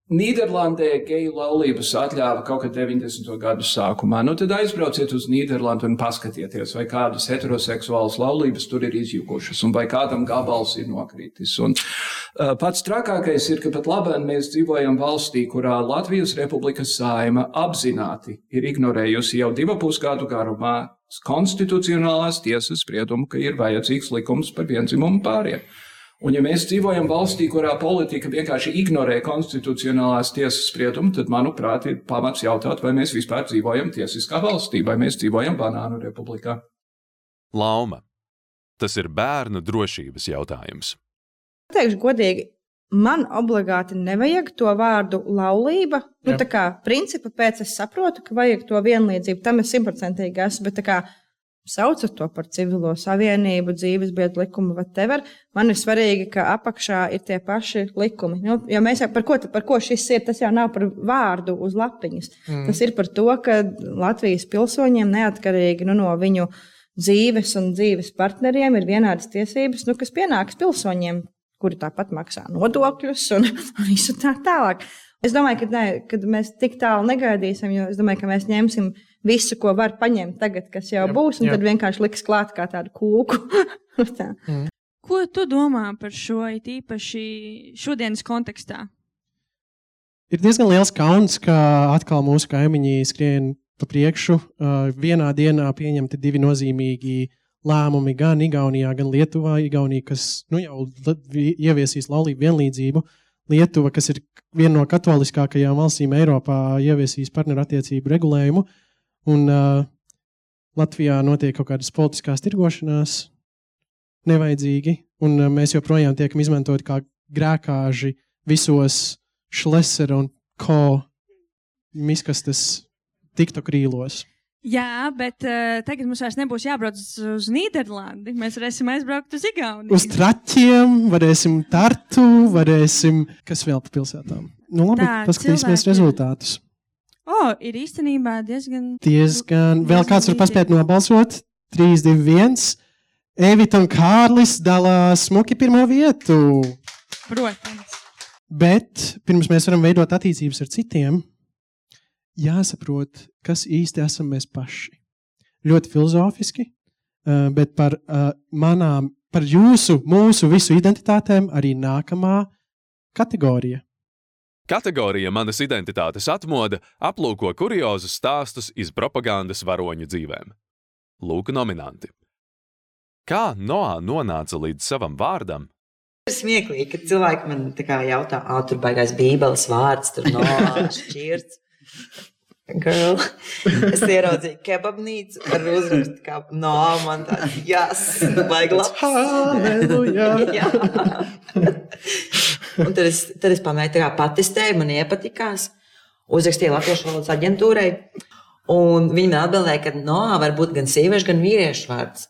Nīderlandē geju laulības atļāva kaut kad 90. gadu sākumā. Nu, tad aizbrauciet uz Nīderlandi un paskatieties, vai kādas heteroseksuālas laulības tur ir izjukušas, un vai kādam gabals ir nokritis. Un, uh, pats trakākais ir, ka pat labāk mēs dzīvojam valstī, kurā Latvijas Republikas saima apzināti ir ignorējusi jau divu pusgadu garumā konstitucionālās tiesas spriedumu, ka ir vajadzīgs likums par vienzimumu pāriem. Un, ja mēs dzīvojam valstī, kurā politika vienkārši ignorē konstitucionālās tiesas spriedumu, tad, manuprāt, ir pamats jautāt, vai mēs vispār dzīvojam tiesiskā valstī, vai mēs dzīvojam banānu republikā. Lauma. Tas ir bērnu drošības jautājums. Teikšu godīgi, man obligāti nevajag to vārdu laulība. Nu, tā kā principa pēc es saprotu, ka vajag to vienlīdzību, tam es simtprocentīgi esmu. Bet kā saucat to par civilo savienību, dzīves biedru likumu, whatever. Man ir svarīgi, ka apakšā ir tie paši likumi. Nu, jo mēs jau par ko, par ko šis ir, tas jau nav par vārdu uz lapiņas. Mm. Tas ir par to, ka Latvijas pilsoņiem neatkarīgi nu, no viņu dzīves un dzīves partneriem ir vienādas tiesības, nu, kas pienākas pilsoņiem, kuri tāpat maksā nodokļus un (laughs) visu tā tālāk. Es domāju, ka, ne, ka mēs tik tālu negaidīsim, jo es domāju, ka mēs ņemsim visu, ko var paņemt tagad, kas jau jā, būs, un jā. tad vienkārši liks klāt kā tādu kūku. (laughs) tā. mm. Ko tu domā par šo īpaši šodienas kontekstā? Ir diezgan liels kauns, ka atkal mūsu kaimiņi skrien pa priekšu. Uh, vienā dienā pieņemti divi nozīmīgi lēmumi gan Igaunijā, gan Lietuvā. Igaunija, kas nu, jau ieviesīs laulību vienlīdzību, Lietuva, kas ir viena no katoliskākajām valstīm Eiropā, ieviesīs partnerattiecību regulējumu. Un uh, Latvijā notiek kaut kādas politiskās tirgošanās, nevajadzīgi, un uh, mēs joprojām tiekam izmantoti kā grēkāži visos šlesera un ko miskastes tiktu krīlos. Jā, bet uh, tagad mums vairs nebūs jābrauc uz, uz Nīderlandi. Mēs varēsim aizbraukt uz Igauniju. Uz traķiem, varēsim tartu, varēsim. Kas vēl pa pilsētām? Nu, labi, Tā, paskatīsimies cilvēki- rezultātus. O, ir īstenībā diezgan. Diezgan. Vēl kāds var paspēt nobalsot? 3, 2, 1. Evita un Kārlis dalās smuki pirmo vietu. Protams. Bet pirms mēs varam veidot attiecības ar citiem, jāsaprot, kas īsti esam mēs paši. Ļoti filozofiski, eh, bet par eh, manām, par jūsu, mūsu visu identitātēm arī nākamā kategorija. Kategorija Manas identitātes atmoda aplūko kuriozus stāstus iz propagandas varoņu dzīvēm. Lūk, nominanti. Kā Noā nonāca līdz savam vārdam? Ir smieklīgi, ka cilvēki man tā kā jautā, ah, tur baigās Bībeles vārds, tur no šķirts. Girl. Es ieraudzīju kebabnīcu ar uzrakstu, kā no man tāds - jas, baigi labs. Halleluja! (laughs) Jā. Un tad es, tad es pamēģināju, tā kā patestēju, man iepatikās. Uzrakstīju Latviešu valodas aģentūrai. Un viņi man atbildēja, ka no var būt gan sieviešu, gan vīriešu vārds.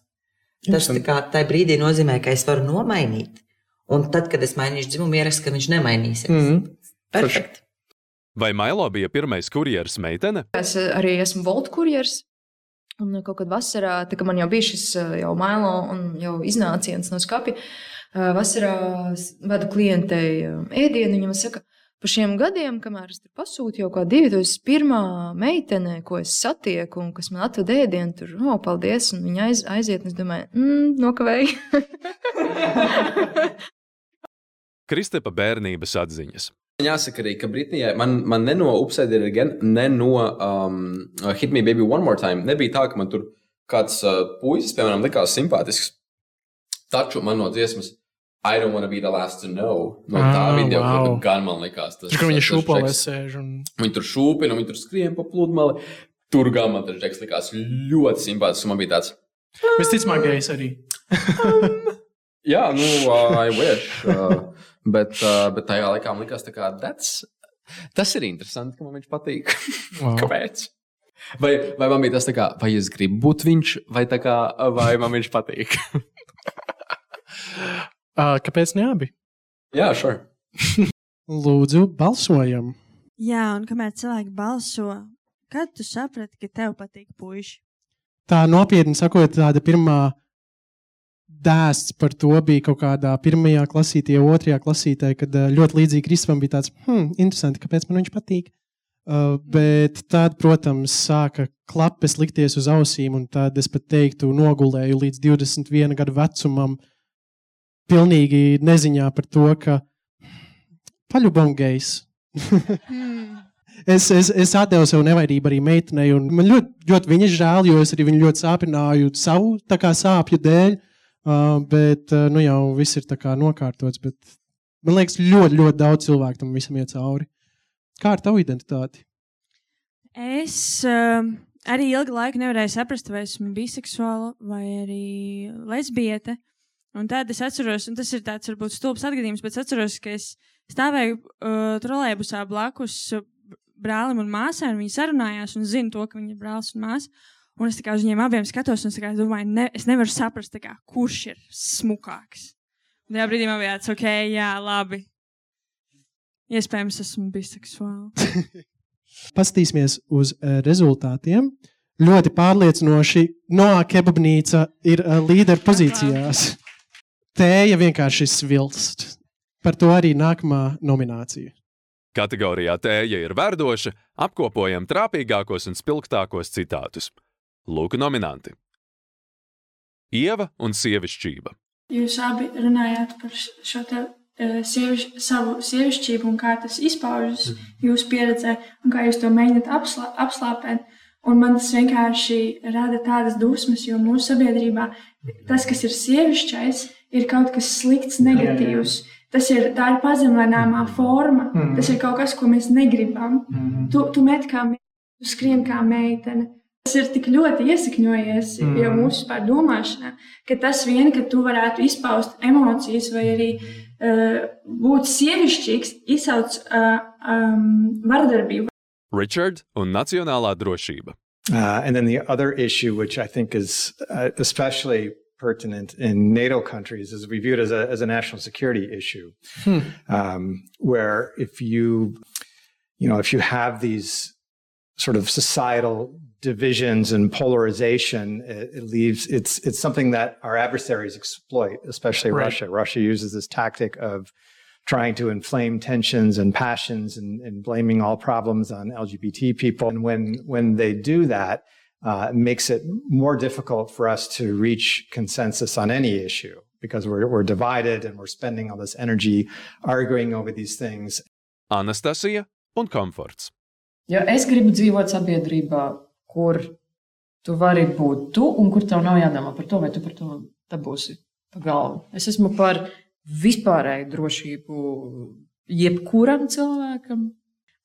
Tas tā kā tajā brīdī nozīmē, ka es varu nomainīt. Un tad, kad es mainīšu dzimumu, ierakstu, ka viņš nemainīsies. Mhm. Perfekti. Vai Mailo bija pirmais kurjeras meitene? Es eh, arī esmu Volta kurjers. Un eh, kaut kad vasarā, kā man jau bija šis eh, jau mailo un jau iznāciens no skapja, vasarā vedu klientei eh, ēdienu. Viņa man saka, par šiem gadiem, kamēr es tur pasūtu jau kā divi, tas ir pirmā meitene, ko es satieku un kas man atved ēdienu, tur, oh, paldies, un viņa aiz, aiziet, un es domāju, mm, nokavēju. (laughs) Kristepa bērnības atziņas. Jāsaka arī, ka Britānijā man, man ne no Upside Again, ne no um, Hit Me Baby One More Time nebija tā, ka man tur kāds uh, puisis, piemēram, likās simpātisks. Taču man no dziesmas I don't want to be the last to know. No tā Ah, video wow. gan man likās. Tas, Tur, ka viņi šūpolē sēž un- Viņi tur šūpina, viņi tur skrien pa pludmali. Tur gan man tas džeks likās ļoti simpātisks. Man bija tāds, Visticamāk, gejs arī. (laughs) jā, nu, uh, I wish. Uh, bet, uh, bet tajā laikā man likās, tā kā, that's, tas ir interesanti, ka man viņš patīk. (laughs) Wow. Kāpēc? Vai, vai man bija tas tā kā, vai es gribu būt viņš, vai, tā kā, vai man viņš patīk? (laughs) Uh, kāpēc ne abi? Jā, sure. (laughs) Lūdzu, balsojam. Jā, un kamēr cilvēki balso, kad tu saprati, ka tev patīk puiši? Tā nopietni sakot, tāda pirmā dēsts par to bija kaut kādā pirmajā klasītē, otrajā klasītē, kad ļoti līdzīgi Kristupam bija tāds, hmm, interesanti, kāpēc man viņš patīk. Uh, bet tad, protams, sāka klapes likties uz ausīm, un tad es pat teiktu, nogulēju līdz 21 gadu vecumam, pilnīgi neziņā par to, ka paļubam gejs. Es, es, es atdevu sev nevainību arī meitenei, un man ļoti, ļoti viņa žēl, jo es arī viņu ļoti sāpināju savu kā, sāpju dēļ. Uh, bet uh, nu jau viss ir nokārtots. Bet, man liekas, ļoti, ļoti daudz cilvēku tam visam iet cauri. Kā ar tavu identitāti? Es uh, arī ilgu laiku nevarēju saprast, vai esmu biseksuāla vai arī lesbiete. Un tad es atceros, un tas ir tāds varbūt stulbs atgadījums, bet es atceros, ka es stāvēju uh, trolēļbusā blakus uh, brālim un māsai, un viņi sarunājās, un zinu to, ka viņi ir brālis un māsa. Un es kā uz viņiem abiem skatos, un es kā domāju, ne, es nevaru saprast, kā, kurš ir smukāks. Un tajā brīdī man bija tāds, ok, jā, labi. Iespējams, esmu biseksuāla. (laughs) Paskatīsimies uz uh, rezultātiem. Ļoti pārliecinoši Noā kebabnīca ir uh, līderu pozīcijās. Tēja vienkārši svilst. Par to arī nākamā nominācija. Kategorijā tēja ir verdoša, apkopojam trāpīgākos un spilgtākos citātus. Lūk, nominanti. Ieva un sievišķība. Jūs abi runājāt par šo te, eh, sieviš, savu sievišķību un kā tas izpaužas jūsu pieredzē, un kā jūs to mēģināt apslā, apslāpēt. Un man tas vienkārši rada tādas dusmas, jo mūsu sabiedrībā tas, kas ir sievišķais, ir kaut kas slikts, negatīvs. Tas ir, tā ir pazemināmā forma. Mhm. Tas ir kaut kas, ko mēs negribam. Mhm. Tu, tu met kā meitene, tu skrien kā meitene. Tas ir tik ļoti iesakņojies mm. jau mūsu vispār domāšanā, ka tas vien, ka tu varētu izpaust emocijas vai arī uh, būt sievišķīgs, izsauc uh, um, vardarbību. Richard un Nacionālā drošība. Uh, and then the other issue, which I think is uh, especially pertinent in NATO countries, is we view it as a, as a national security issue, Hmm. um, where if you, you know, if you have these sort of societal divisions and polarization, it, it leaves it's it's something that our adversaries exploit, especially Right. Russia. Russia uses this tactic of trying to inflame tensions and passions and, and blaming all problems on LGBT people. And when when they do that, uh, it makes it more difficult for us to reach consensus on any issue because we're we're divided and we're spending all this energy arguing over these things. Anastasija un komforts. Ja es gribu dzīvot sabiedrībā, kur tu vari būt tu un kur tev nav jādomā par to, vai tu par to dabūsi pa galvu. Es esmu par vispārēju drošību jebkuram cilvēkam.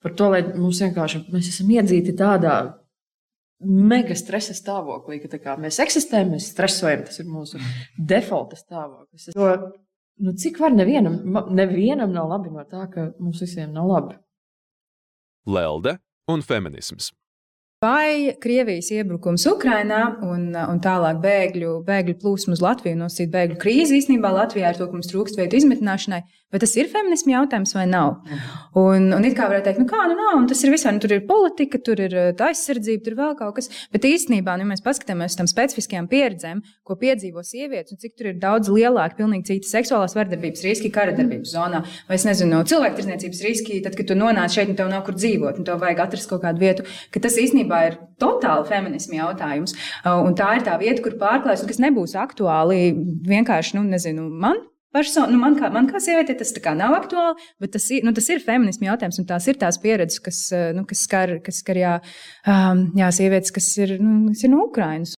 Par to, lai mums vienkārši mēs esam iedzīti tādā mega stresa stāvoklī, ka kā mēs eksistējam, mēs stresojam. Tas ir mūsu defaulta stāvoklis. Jo, nu, cik var nevienam, nevienam nav labi no tā, ka mums visiem nav labi. Lelde un feminisms. Vai Krievijas iebrukums Ukrajinā un, un tālāk bēgļu, bēgļu plūsma uz Latviju nosīt bēgļu krīzi. Īstenībā Latvijā ar to, ka mums trūkst vietu izmitināšanai, vai tas ir feminismu jautājums vai nav? Un, un it kā varētu teikt, nu kā, nu nav, un tas ir visā, nu tur ir politika, tur ir eh, aizsardzība, tur vēl kaut kas, bet īstenībā, nu, ja mēs paskatāmies uz tam specifiskajām pieredzēm, ko piedzīvo sievietes, un cik tur ir daudz lielāki, pilnīgi citi seksuālās vardarbības riski kara darbības zonā, vai es nezinu, cilvēktirdzniecības riski, tad, kad tu nonāc šeit un tev nav kur dzīvot, un tev vajag atrast kaut kādu vietu, ka tas īstenībā ir totāli feminismu jautājums. Uh, Un tā ir tā vieta, kur pārklājas, un kas nebūs aktuāli vienkārši, nu, nezinu, man. Person, nu man, kā, man kā sievietei tas kā nav aktuāli, bet tas ir, nu, tas ir feminismu jautājums, un tās ir tās pieredzes, kas, uh, nu, kas skar, kas skar jā, um, jā, sievietes, kas ir, nu, kas ir no Ukrainas.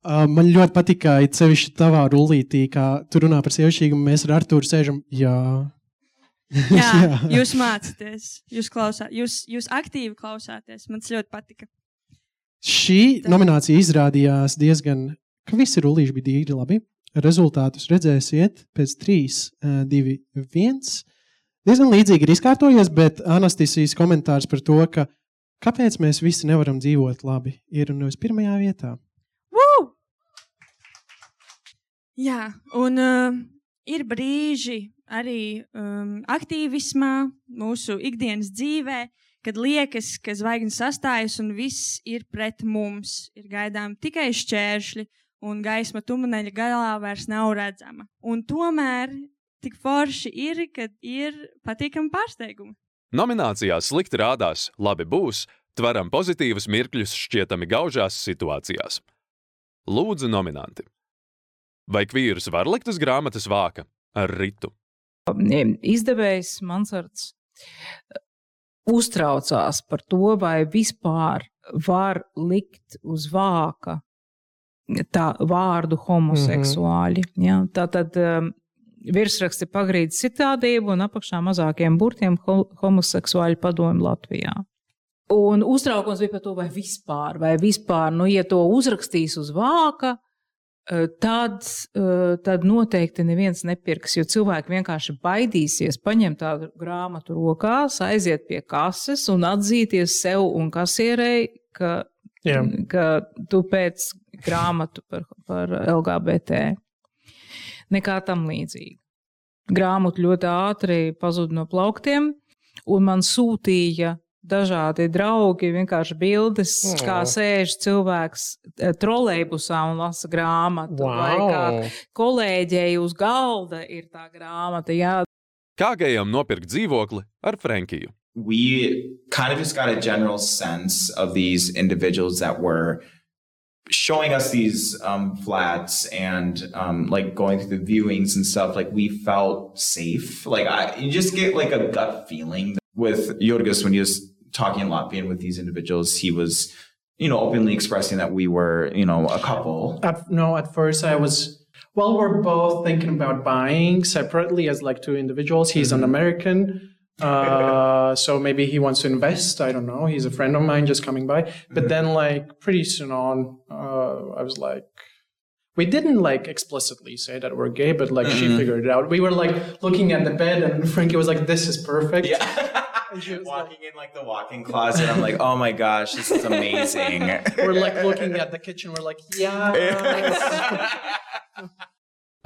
Uh, man ļoti patīk, ka it sevišķi tavā rullītī, kā tu runā par sievišķīgumu, mēs ar Artūru sēžam. Jā, Jā, (laughs) jūs mācāties, jūs klausāties, jūs, jūs aktīvi klausāties. Man tas ļoti patika. Šī nominācija izrādījās diezgan, ka visi rullīši bija dīri labi. Rezultātus redzēsiet pēc 3, 2, 1. Diezgan līdzīgi ir izkārtojies, bet Anastasijas komentārs par to, ka kāpēc mēs visi nevaram dzīvot labi, ir nevis pirmajā vietā. Woo! Jā, un uh, ir brīži arī um, aktīvismā, mūsu ikdienas dzīvē, kad liekas, ka zvaigznes sastājas un viss ir pret mums. Ir gaidām tikai šķēršļi, un gaisma tuneļa galā vairs nav redzama. Un tomēr tik forši ir, kad ir patīkami pārsteigumi. Nominācijās slikti rādās, labi būs, tveram pozitīvus mirkļus šķietami gaužās situācijās. Lūdzu, nominanti! Vai kvīrus var likt uz grāmatas vāka ar ritu? Izdevējs Mansards uztraucās par to, vai vispār var likt uz vāka tā vārdu homoseksuāļi. Mm -hmm. ja, tā tad um, virsraksti pagrīd citādību un apakšā mazākiem burtiem ho homoseksuāļu padomu Latvijā. Un uztraukums bija par to, vai vispār, vai vispār, nu, ja to uzrakstīs uz vāka, eh, tad, noteikti neviens nepirks, jo cilvēki vienkārši baidīsies paņemt tādu grāmatu rokās, aiziet pie kases un atzīties sev un kasierei, ka, Jā. ka tu pēc grāmatu par, par LGBT. Nekā tam līdzīga. Grāmata ļoti ātri pazuda no plauktiem, un man sūtīja dažādi draugi, vienkārši bildes, Oh. oh. kā sēž cilvēks eh, trolejbusā un lasa grāmatu. Vai Wow. kā kolēģei uz galda ir tā grāmata. Jā, Kā gejam nopirkt dzīvokli ar Frankiju? we kind of just got a general sense of these individuals that were showing us these um, flats and um, like going through the viewings and stuff. Like we felt safe. Like I, you just get like a gut feeling with Jorgis when he was talking in Latvian with these individuals. He was, you know, openly expressing that we were, you know, a couple. At, no, at first I was. Well, we're both thinking about buying separately as like two individuals. He's an American Uh, so maybe he wants to invest. I don't know. He's a friend of mine just coming by. But then, like, pretty soon on, uh, I was like, we didn't like explicitly say that we're gay, but like she Mhm. figured it out. We were like looking at the bed, and Frankie was like, "This is perfect." (laughs) (laughs) Walking in like the walk-in closet, I'm like, oh my gosh, this is amazing. (laughs) we're like looking at the kitchen. We're like, yeah. (laughs)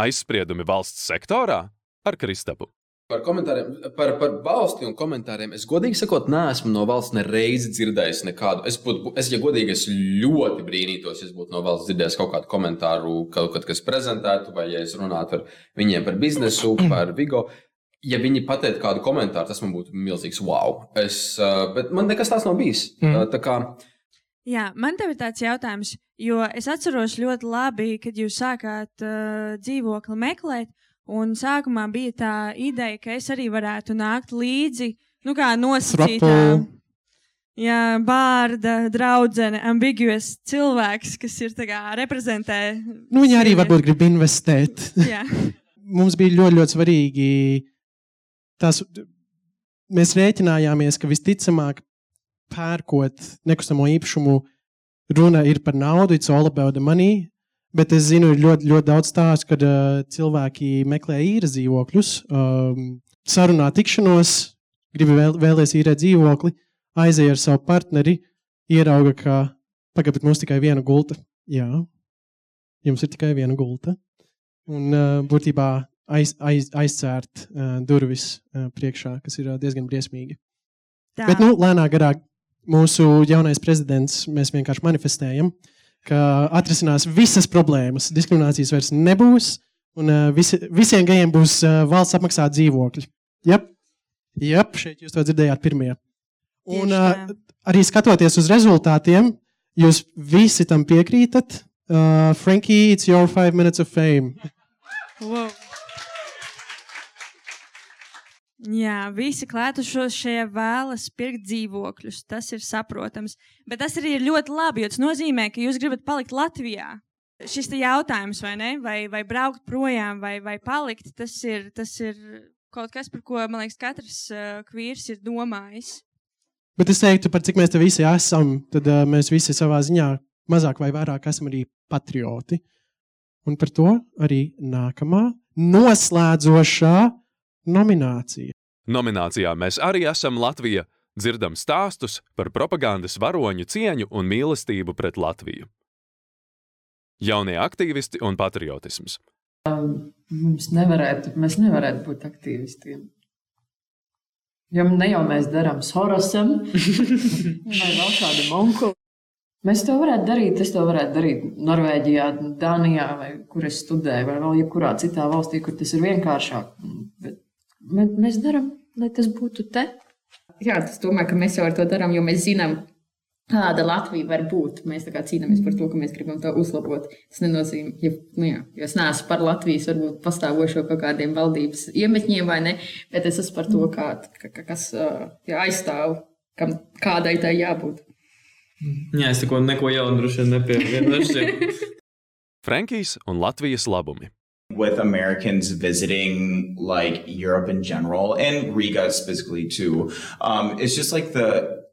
Aizspriedumi valsts sektorā ar Kristapu. Par komentāriem, par, par valsti un komentāriem. Es godīgi sakot, neesmu no valsts nereizi dzirdējis nekādu. Es, būtu, es ja godīgi, es ļoti brīnītos, ja es būtu no valsts dzirdējis kaut kādu komentāru, kaut kad, kas prezentētu, vai ja es runātu ar viņiem par biznesu, (clears throat) par Vigo. Ja viņi pateiktu kādu komentāru, tas man būtu milzīgs wow. Es, uh, bet man nekas tāds nav bijis. Mm. Uh, Tā kā Jā, man te ir tāds jautājums, jo es atceros ļoti labi, kad jūs sākāt uh, dzīvokli meklēt. Un sākumā bija tā ideja, ka es arī varētu nākt līdzi, nu, kā nosacītā. Jā, bārda, draudzene, ambiguous cilvēks, kas ir tā kā reprezentē. Nu, viņi arī varbūt grib investēt. Jā. (laughs) Mums bija ļoti, ļoti svarīgi. Tas, mēs rēķinājāmies, ka visticamāk, pērkot nekustamo īpašumu, runa ir par naudu, it's all about the money. Bet es zinu, ir ļoti, ļoti daudz stāstu, kad uh, cilvēki meklē īres dzīvokļus, um, sarunā tikšanos, grib vēl, vēlēs īrēt dzīvokli, aizēja ar savu partneri, ierauga, ka pagaidām mums tikai viena gulta. Jā, jums ir tikai viena gulta. Un uh, būtībā aiz, aiz, aizcērt uh, durvis uh, priekšā, kas ir uh, diezgan briesmīgi. Tā. Bet, nu, lēnāk, garāk mūsu jaunais prezidents mēs vienkārši manifestējam, ka atrisinās visas problēmas. Diskriminācijas vairs nebūs, un uh, visi, visiem gejiem būs uh, valsts apmaksāta dzīvokļi. Jā, yep, šeit jūs to dzirdējāt pirmie. Un uh, arī skatoties uz rezultātiem, jūs visi tam piekrītat. Uh, Frankie, it's your five minutes of fame. Wow. Jā, visi klātesošie vēlas pirkt dzīvokļus. Tas ir saprotams. Bet tas arī ir ļoti labi, jo tas nozīmē, ka jūs gribat palikt Latvijā. Šis jautājums, vai ne? Vai, vai braukt projām, vai, vai palikt, tas ir, tas ir kaut kas, par ko, man liekas, katrs uh, kvīrs ir domājis. Bet es teiktu, par cik mēs te visi esam, tad uh, mēs visi savā ziņā mazāk vai vairāk esam arī patrioti. Un par to arī nākamā noslēdzošā nominācija. Nominācijā mēs arī esam Latvija. Dzirdam stāstus par propagandas varoņu cieņu un mīlestību pret Latviju. Jaunie aktīvisti un patriotisms. Mums nevarētu, mēs nevarētu būt aktīvistiem. Jo ne jau mēs darām Sorosam (laughs) vai vēl kādu monku. Mēs to varētu darīt. Es to varētu darīt Norvēģijā, Dānijā, vai kur es studēju, vai vēl jebkurā citā valstī, kur tas ir vienkāršāk. Bet mēs darām, lai tas būtu te. Jā, es domāju, ka mēs jau ar to darām, jo mēs zinām, kāda Latvija var būt. Mēs tā kā cīnāmies par to, ka mēs gribam to uzlabot. Tas nenozīmē, ja, nu jā, jo es neesmu par Latvijas varbūt pastāvošo kaut kādiem valdības iemetņiem vai ne, bet es esmu par to, kā, ka, kas jā, aizstāv, kam, kādai tai jābūt. Jā, es neko, neko jaunu droši vien nepievienošu. (laughs) Frankijas un Latvijas labumi. With Americans visiting like Europe in general and Riga specifically too. Um, it's just like the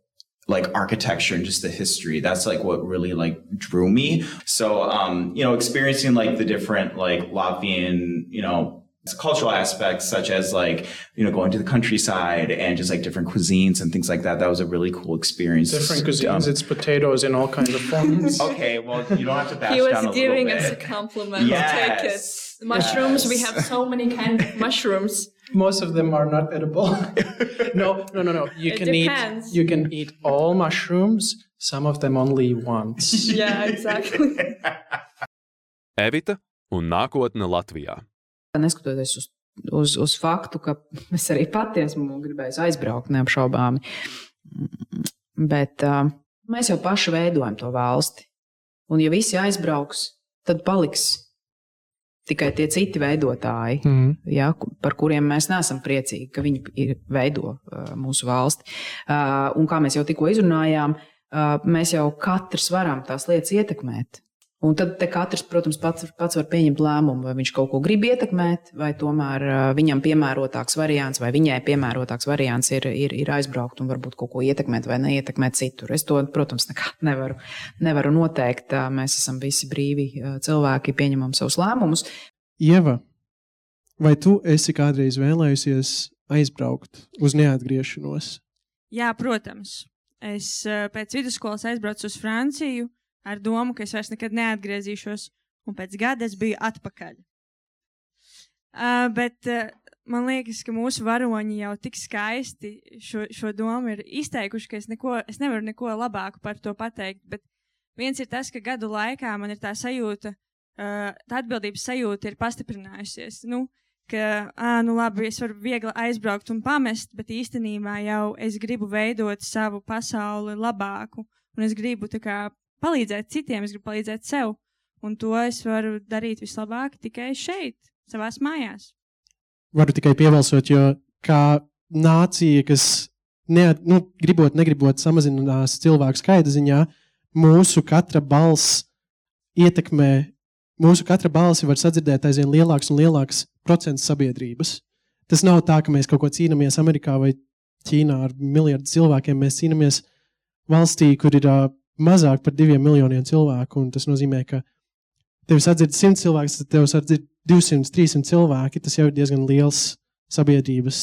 like architecture and just the history. That's like what really like drew me. So um, you know, experiencing like the different like Latvian, you know, cultural aspects such as like, you know, going to the countryside and just like different cuisines and things like that. That was a really cool experience. Different Um, cuisines, it's potatoes in all kinds of forms. (laughs) okay, well, you don't have to bash He was down a giving us a compliment. Take it. Yes. Mushrooms, we have so many kinds of mushrooms. (laughs) Most of them are not edible. (laughs) no, no, no, no. You It can depends. eat. You can eat all mushrooms. Some of them only once. (laughs) yeah, exactly. Evita un nākotne Latvijā. Neskatoties uz, uz, uz faktu, ka es arī pati esmu gribējis aizbraukt, neapšaubāmi. Bet uh, mēs jau paši veidojam to valsti. Un, ja visi aizbrauks, tad paliks tikai tie citi veidotāji, Mhm. ja, par kuriem mēs neesam priecīgi, ka viņi ir, veido uh, mūsu valsti. Uh, un kā mēs jau tikko izrunājām, uh, mēs jau katrs varam tās lietas ietekmēt. Un tad katrs, protams, pats, pats var pieņemt lēmumu, vai viņš kaut ko grib ietekmēt, vai tomēr viņam piemērotāks variants, vai viņai piemērotāks variants ir, ir, ir aizbraukt un varbūt kaut ko ietekmēt vai neietekmēt citur. Es to, protams, nekad (laughs) nevaru, nevaru noteikt. Mēs esam visi brīvi cilvēki, pieņemam savus lēmumus. Ieva, vai tu esi kādreiz vēlējusies aizbraukt uz neatgriešanos? Jā, protams. Es pēc vidusskolas aizbraucu uz Franciju ar domu, ka es vairs nekad neatgriezīšos, un pēc gada es biju atpakaļ. Uh, bet uh, man liekas, ka mūsu varoņi jau tik skaisti šo, šo domu ir izteikuši, ka es, neko, es nevaru neko labāku par to pateikt. Bet viens ir tas, ka gadu laikā man ir tā sajūta, uh, tā atbildības sajūta ir pastiprinājusies. Nu, ka, ah, nu labi, es varu viegli aizbraukt un pamest, bet īstenībā jau es gribu veidot savu pasauli labāku. Un es gribu kā, palīdzēt citiem, es gribu palīdzēt sev. Un to es varu darīt vislabāk tikai šeit, savās mājās. Varu tikai piebalsot, jo kā nācija, kas neat, nu, gribot, negribot samazinās cilvēku skaita ziņā, mūsu katra balss ietekmē, mūsu katra balsi var sadzirdēt aizvien lielāks un lielāks procents sabiedrības. Tas nav tā, ka mēs kaut ko cīnāmies Amerikā vai Ķīnā ar miljardu cilvēkiem. Mēs cīnāmies valstī, kur ir uh, mazāk par diviem miljoniem cilvēku. Tas nozīmē, ka tevis atzird 100 cilvēkus, tad tevis atzird 200, 300 cilvēki. Tas jau ir diezgan liels sabiedrības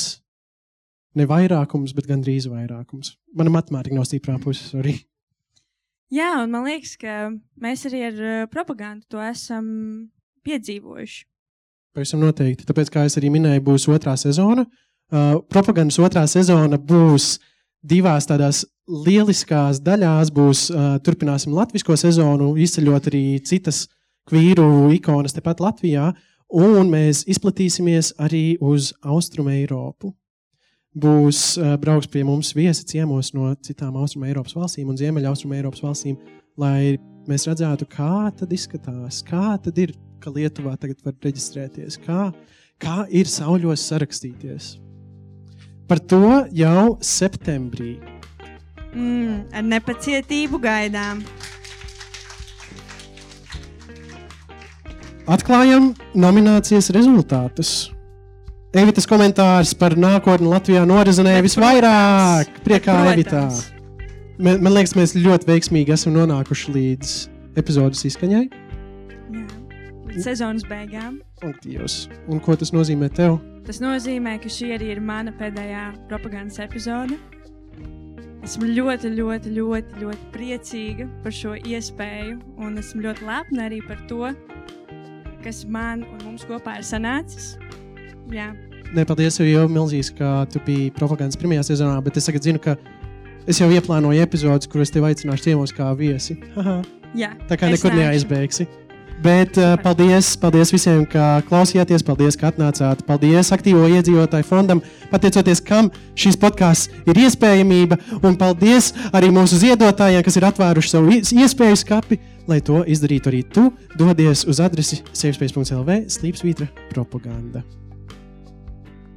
ne vairākums, bet gandrīz vairākums. Mana matemātika nav stiprā puse arī. Jā, un man liekas, ka mēs arī ar uh, propagandu to esam piedzīvojuši. Pavisam noteikti. Tāpēc, kā es arī minēju, būs otrā sezona. Uh, propagandas otrā sezona būs divās tādās lieliskās daļās būs, turpināsim latviešu sezonu, izceļot arī citas kvīru ikonas tepat Latvijā, un mēs izplatīsimies arī uz Austrumu Eiropu. Būs brauks pie mums viesi ciemos no citām Austrumu Eiropas valstīm un Ziemeļa Austrumu Eiropas valstīm, lai mēs redzētu, kā tad izskatās, kā tad ir, ka Lietuvā tagad var reģistrēties, kā, kā ir sauļos sarakstīties. Par to jau septembrī Mm, ar nepacietību gaidām. Atklājam nominācijas rezultātus. Evitas komentārs par nākotni Latvijā norizonēja visvairāk. Priekā Evitā. Man, man liekas, mēs ļoti veiksmīgi esam nonākuši līdz epizodes izskaņai. Jā, sezonas beigām. Dievs. Un ko tas nozīmē tev? Tas nozīmē, ka šī arī ir mana pēdējā propagandas epizode. Esmu ļoti, ļoti, ļoti, ļoti priecīga par šo iespēju, un esmu ļoti lepna arī par to, kas man un mums kopā ir sanācis. Jā. Nē, paldies, jau milzīgs, ka tu biji propagandas pirmajā sezonā, bet es tagad zinu, ka es jau ieplānoju epizodus, kuras tev aicināšu ciemos kā viesi. Haha. (laughs) Jā, Tā kā nekur neaizbēgsi. Bet uh, paldies, paldies visiem, ka klausījāties, paldies, ka atnācāt. Paldies aktīvo iedzīvotāju fondam, pateicoties kam šīs podkāsts ir iespējamība. Un paldies arī mūsu ziedotājiem, kas ir atvēruši savu ies- iespēju skapi, lai to izdarītu arī tu. Dodies uz adresi safespace.lv slīpsvītra propaganda.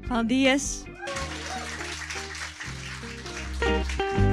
Paldies! thank you